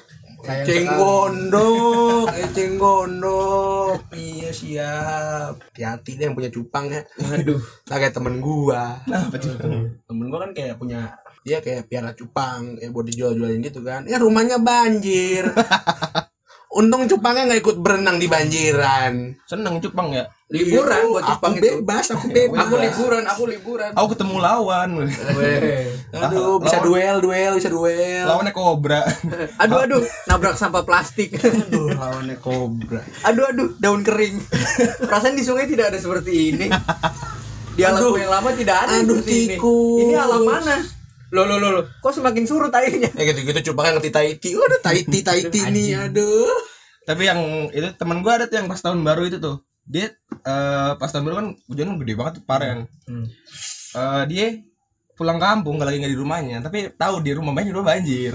Sayang Ceng sekali. gondok, eh ceng gondok. Iya siap. Hati-hati deh yang punya cupang ya. Aduh. Lah kayak temen gua. apa tuh Temen gua kan kayak punya dia kayak piara cupang, kayak buat dijual-jualin gitu kan. Ya rumahnya banjir. Untung cupangnya nggak ikut berenang di banjiran. seneng cupang ya Liburan buat Aku Jepang itu. bebas, aku bebas. Aku liburan, aku liburan. aku ketemu lawan. Aduh, bisa Lawan- duel, duel, bisa duel. lawannya kobra Aduh aduh, nabrak sampah plastik. Aduh, lawannya kobra. aduh aduh, daun kering. Perasaan di sungai tidak ada seperti ini. Di alamku yang lama tidak ada Aduh, seperti ini. tikus. Ini alam mana? Loh loh loh, loh. kok semakin surut airnya? Ya gitu-gitu cupangnya ngerti Taiti. Udah Taiti, Taiti nih, aduh. tapi yang itu teman gua ada tuh yang pas tahun baru itu tuh dia eh, pas tahun baru kan hujan gede banget parah kan Hmm. Eh, dia pulang kampung kalau lagi nggak di rumahnya tapi tahu di rumah banjir rumah banjir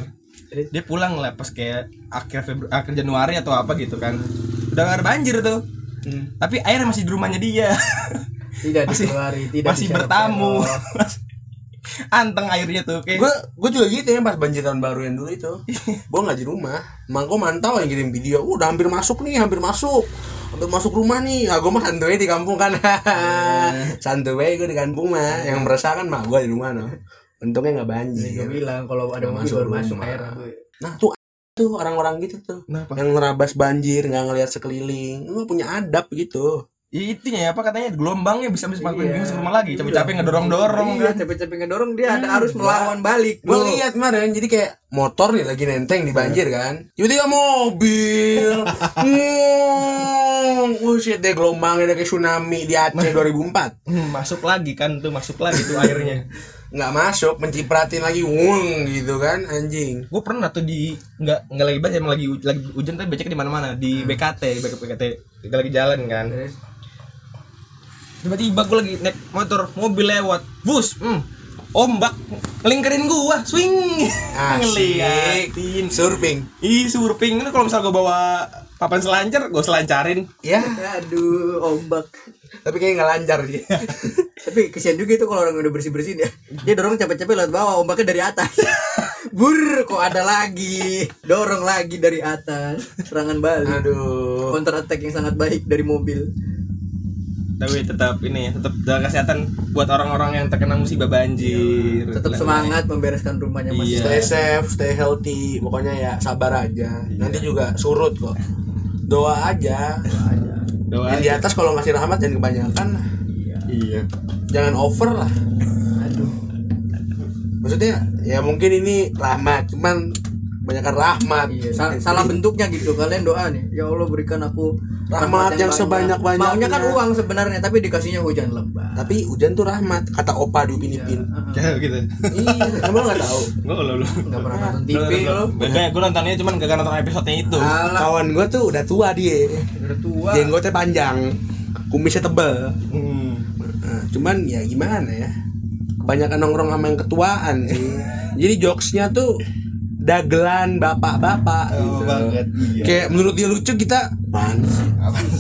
dia pulang lah pas kayak akhir Februari akhir Januari atau apa gitu kan udah gak ada banjir tuh Hmm. tapi air masih di rumahnya dia Tidak Masih- dikeluari, tidak masih bertamu anteng airnya tuh kayak Gue gue juga gitu ya pas banjir tahun baru yang dulu itu. gue nggak di rumah. Mang gue mantau yang kirim video. "Uh, Udah hampir masuk nih, hampir masuk. Hampir masuk rumah nih. Ah, gue mah santuy di kampung kan. santuy gue di kampung mah. Yang meresah kan mah gue di rumah no. Untungnya nggak Gue banjir. bilang kalau ada masuk rumah. air. gue. Nah tuh tuh orang-orang gitu tuh kenapa yang ngerabas banjir nggak ngelihat sekeliling lu punya adab gitu Ya, itunya ya apa katanya gelombangnya bisa bisa makin Iya. masuk rumah lagi capek-capek ngedorong-dorong Iya, kan. capek-capek ngedorong dia ada harus melawan balik. gue lihat kemarin jadi kayak motor nih lagi nenteng di banjir kan. Tiba-tiba mobil ngong. Oh shit deh gelombangnya kayak tsunami di Aceh 2004 Hmm, masuk lagi kan tuh masuk lagi tuh airnya. Nggak masuk mencipratin lagi wong gitu kan anjing. Gue pernah tuh di nggak nggak lagi banjir emang lagi lagi hujan tapi becek di mana-mana di BKT BKT BKT kita lagi jalan kan tiba-tiba gue lagi naik motor mobil lewat bus hmm, ombak ngelingkerin gua swing ngeliatin surfing ih surfing ini kalau misal gue bawa papan selancar gue selancarin ya Aduh, ombak. tapi kayaknya nggak lancar sih Tapi kesian juga itu kalau orang udah bersih-bersih dia. Dia dorong capek-capek lewat bawah, ombaknya dari atas. Bur, kok ada lagi. Dorong lagi dari atas. Serangan balik. aduh Counter attack yang sangat baik dari mobil. Tapi tetap ini ya tetap jaga kesehatan buat orang-orang yang terkena musibah banjir. Tetap semangat membereskan rumahnya masih Iya. stay safe stay healthy. Pokoknya ya sabar aja. Nanti juga surut kok. Doa aja. Doa yang di atas kalau ngasih rahmat jangan kebanyakan. Lah. iya. Jangan over lah. Aduh. Maksudnya ya mungkin ini rahmat cuman kebanyakan rahmat. Iya sal- salah bentuknya gitu. Kalian doa nih ya Allah berikan aku Rahmat yang banyak. sebanyak-banyaknya. maunya kan uang sebenarnya tapi dikasihnya hujan lebat. Tapi hujan tuh rahmat kata opa di Upin Ipin kayak gitu. Iya emang nggak tahu? Gue lo lo nggak pernah nonton TV lo. Kayak gue nontonnya cuman gak nonton episode itu. Alah. Kawan gue tuh udah tua dia. Udah tua. Jenggotnya panjang kumisnya tebel. Hmm. Nah, cuman ya gimana ya? Kebanyakan nongkrong sama yang ketuaan sih. Jadi jokesnya tuh dagelan bapak-bapak Oh, gitu. banget, iya. kayak menurut dia lucu kita apaan sih?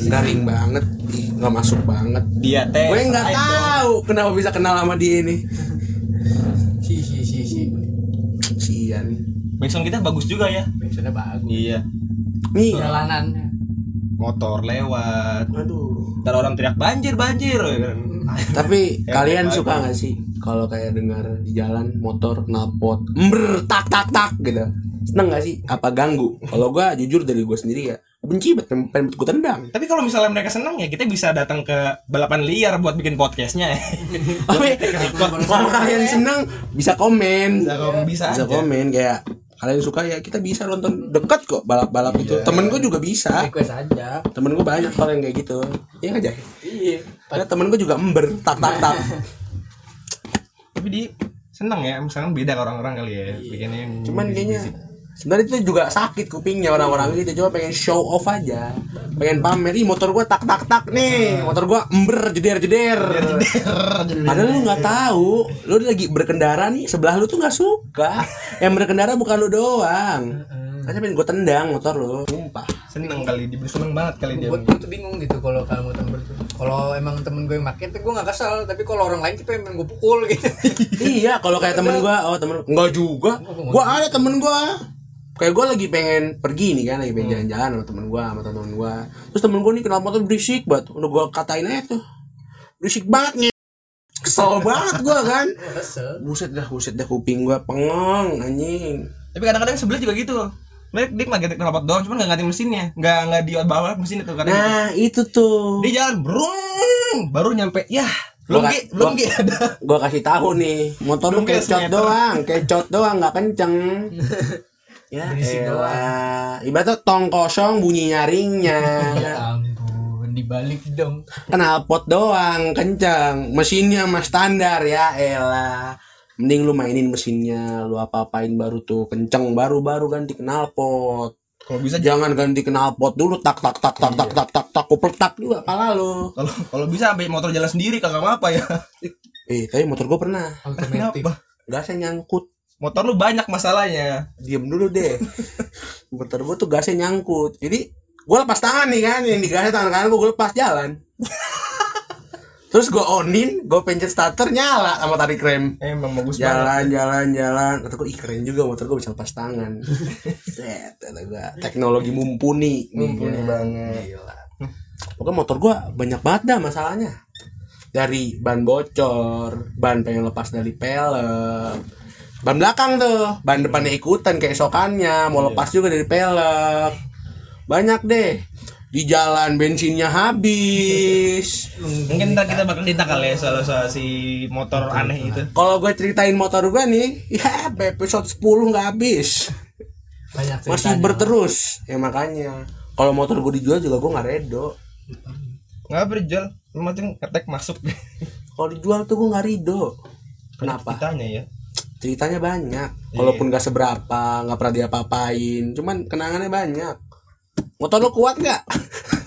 Garing banget nggak masuk banget. Dia teh gue nggak selain dong. tahu kenapa bisa kenal sama dia ini. Si si si si. Sian backsound kita bagus juga ya. Backsoundnya bagus. Iya. Nih. Jalanannya motor lewat. Aduh. Ntar orang teriak banjir banjir. Ya kan. tapi Ya, kalian suka nggak sih kalau kayak dengar di jalan motor knalpot ember tak tak tak gitu? Seneng gak sih? Apa ganggu? Kalau gua jujur dari gue sendiri ya benci banget pengen, gue tendang. Tapi kalau misalnya mereka senang ya kita bisa datang ke balapan liar buat bikin podcastnya. Tapi kalau kalian seneng bisa komen. Bisa bisa bisa aja. komen kayak kalian suka ya kita bisa nonton dekat kok balap balap itu. Iya. temen gue juga bisa. Request aja. Temen gue banyak kalau yang kayak gitu. Iya aja iya. Ada temen gue juga ember tak tak tak tapi di senang ya misalnya beda orang-orang kali ya bikinnya cuman kayaknya sebenarnya itu juga sakit kupingnya orang-orang gitu cuma pengen show off aja. Pengen pamer ih motor gua tak tak tak nih. Motor gua ember jeder jeder padahal lu nggak tahu lu lagi berkendara nih sebelah lu tuh nggak suka. Yang berkendara bukan lu doang. Kan pengen gua tendang motor lu. Sumpah. Seneng kali dia seneng banget kali dia. Buat gue tuh bingung gitu kalau kamu temen kalau emang temen gue yang make tuh gue gak kesel. Tapi kalau orang lain tuh pengen gue pukul gitu. Iya kalau kayak temen gua oh temen enggak juga. Gua ada temen gua kayak gua lagi pengen pergi nih kan lagi pengen jalan-jalan sama temen gua sama temen gua. Terus temen gua nih kenal motor berisik banget. Udah gua katain aja tuh. Berisik banget nih. Kesel banget gua kan. Buset dah buset dah kuping gua pengong anjing. Tapi kadang-kadang sebelah juga gitu. Mereka dia cuma ganti knalpot doang cuman nggak ganti mesinnya. Nggak nggak di bawah mesin itu karena nah itu tuh. Dia jalan brung baru nyampe ya belum Gi, belum Gi ada gua kasih tahu nih motor lu kecot doang kecot doang nggak kenceng ya Berisik elah. ibaratnya tong kosong bunyi nyaringnya. Ya ampun dibalik dong. Knalpot doang kenceng. Mesinnya mah standar ya elah. Mending lu mainin mesinnya lu apa-apain baru tuh. Kenceng baru-baru ganti knalpot kalau bisa jangan ganti knalpot dulu tak tak tak tak tak tak tak tak kupletak juga pala lu. Kalau kalau bisa sampai motor jalan sendiri kagak apa ya. Eh tapi motor gua pernah. Kenapa? Gasnya nyangkut motor lu banyak masalahnya. Diem dulu deh. Motor gua tuh gasnya nyangkut. Jadi gua lepas tangan nih kan yang digasnya tangan kanan gua, gua lepas jalan. Terus gua onin gua pencet starter nyala sama tarik rem. Emang bagus banget. Jalan jalan jalan. Kata gue ih keren juga motor gue bisa lepas tangan. Set kata gue teknologi mumpuni. Mumpuni Iya. banget. Gila. pokoknya motor gue banyak banget dah masalahnya. Dari ban bocor ban pengen lepas dari pelek ban belakang tuh. Ban depannya ikutan keesokannya mau lepas juga dari pelek. Banyak deh. Di jalan bensinnya habis. Mungkin ntar kita bakal cerita kali ya soal, soal si motor aneh itu. Kalau gue ceritain motor gue nih ya episode 10 nggak habis. Banyak masih berterus. Ya makanya. Kalau motor gue dijual juga gue nggak redo. Nggak berjual lu ketek masuk. Kalau dijual tuh gue nggak rido kenapa? Ditanya ya ceritanya banyak Iya. walaupun gak seberapa nggak pernah diapa-apain cuman kenangannya banyak. Motor lu kuat nggak?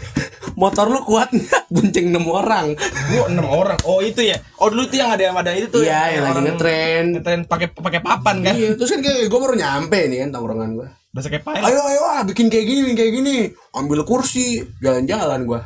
Motor lu kuat nggak? Bunceng enam orang. Gua enam orang. Oh itu ya? Oh dulu tuh yang ada ada itu tuh iya yang lagi orang ngetren. ngetren pakai pakai papan kan? Iya terus kan kayak gue baru nyampe nih kan tongkrongan gue udah kayak ayo ayo ah bikin kayak gini bikin kayak gini. Ambil kursi jalan-jalan gua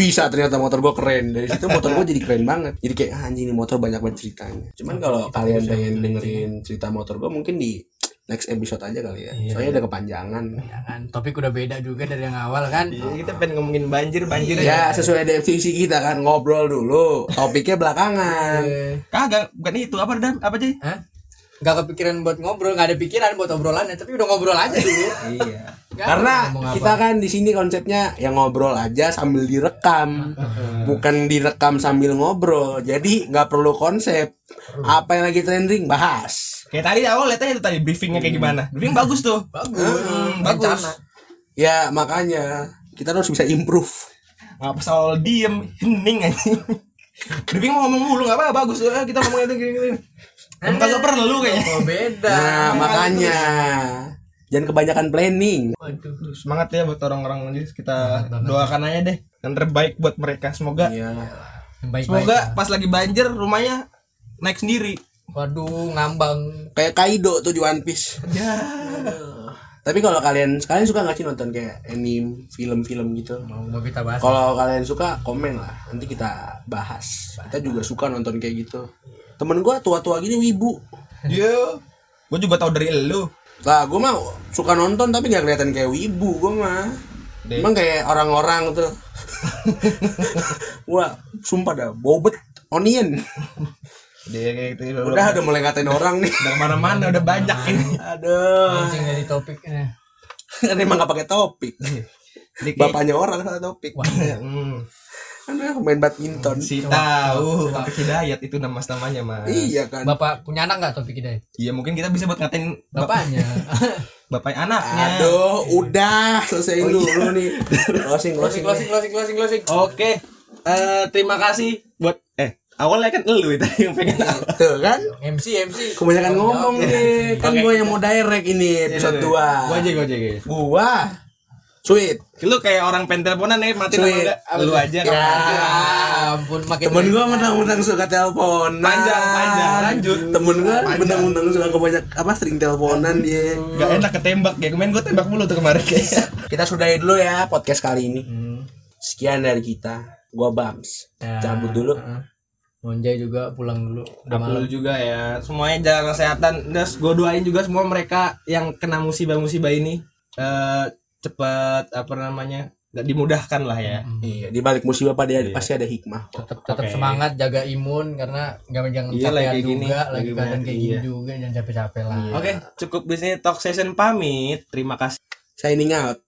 bisa ternyata motor gua keren dari situ motor gua jadi keren banget jadi kayak ah, anjing ini motor banyak banget ceritanya cuman kalau kalian pengen dengerin cerita motor gua mungkin di next episode aja kali ya. Iya. Soalnya udah kepanjangan. Ya kan, topik udah beda juga dari yang awal kan. Iya, kita pengen ngomongin banjir banjir Ya sesuai definisi kita kan ngobrol dulu, topiknya belakangan. Eh, kagak bukan itu apa dan apa sih Hah? Gak kepikiran buat ngobrol, gak ada pikiran buat obrolannya, tapi udah ngobrol aja dulu. iya Karena apa. kita kan di sini konsepnya yang ngobrol aja sambil direkam, bukan direkam sambil ngobrol. Jadi nggak perlu konsep. Apa yang lagi trending? Bahas. kayak tadi awal lihat aja tuh tadi briefingnya kayak gimana. Briefing bagus tuh. Bagus, Hmm, bagus. Rencana. Ya makanya kita harus bisa improve. apa soal diem hening aja. Briefing mau ngomong mulu nggak apa bagus. Tuh kita ngomong itu gini gini Emang kagak perlu kayaknya. Oh beda. Nah makanya jangan kebanyakan planning. Waduh. semangat ya buat orang-orang jadi kita doakan aja deh yang terbaik buat mereka semoga Iya. Yang baik-baik semoga lah. pas lagi banjir rumahnya naik sendiri Waduh, ngambang. Kayak Kaido tuh di One Piece. ya Tapi kalau kalian kalian suka nggak sih nonton kayak anime, film-film gitu? Mau, mau kita bahas. Kalau kalian suka komen lah, nanti kita bahas. Kita juga suka nonton kayak gitu. Temen gua tua-tua gini wibu. Iya. Gue juga tahu dari elu. Lah, gua mah suka nonton tapi gak kelihatan kayak wibu gua mah. Deh. Emang kayak orang-orang tuh. Wah, sumpah dah, bobet onion. Dia kayak gitu. Udah udah mulai ngatain orang nih. udah ke mana-mana udah banyak ini. Aduh. Anjing dari topiknya. Kan emang gak pakai topik. Bapaknya orang salah topik. Hmm. Aduh, main badminton. Si tahu Bapak Hidayat itu nama namanya mas. Iya kan. Bapak punya anak nggak topik kita? Iya mungkin kita bisa buat ngatain bapak Bapaknya. bapaknya anaknya. Aduh, udah selesaiin dulu nih. Closing, closing, closing. closing, closing, closing. Oke. Eh terima kasih buat eh awalnya kan elu itu yang pengen awal. Tuh kan? MC, MC. Kebanyakan ngomong nih. Kan gua yang mau direct ini episode 2. Gua aja gua aja guys. Sweet. Lu kayak orang pengen teleponan nih mati nama Sweet. enggak? Lu aja Ya. Ya ampun, makin Temen gua mentang-mentang suka teleponan. Panjang, panjang. Lanjut. Temen gua Panjang. mentang-mentang suka kebanyak apa sering teleponan dia. Gak enak ketembak ya kemarin gua tembak mulu tuh kemarin guys. Kita sudahi dulu ya podcast kali ini. Hmm. Sekian dari kita. Gua Bams. Ya. Cabut dulu. Monjay juga pulang dulu. Udah malam. Dulu juga ya. Semuanya jaga kesehatan. Terus gue doain juga semua mereka yang kena musibah-musibah ini eh cepat apa namanya nggak dimudahkan lah ya. Iya, di balik musibah pada Iya. pasti ada hikmah. Tetap tetap Oke. semangat jaga imun karena jangan jangan Iya, capek lagi kayak juga, gini. lagi keadaan kayak gini iya. juga jangan capek-capek lah. Oke, cukup di sini talk session pamit. Terima kasih. Signing out.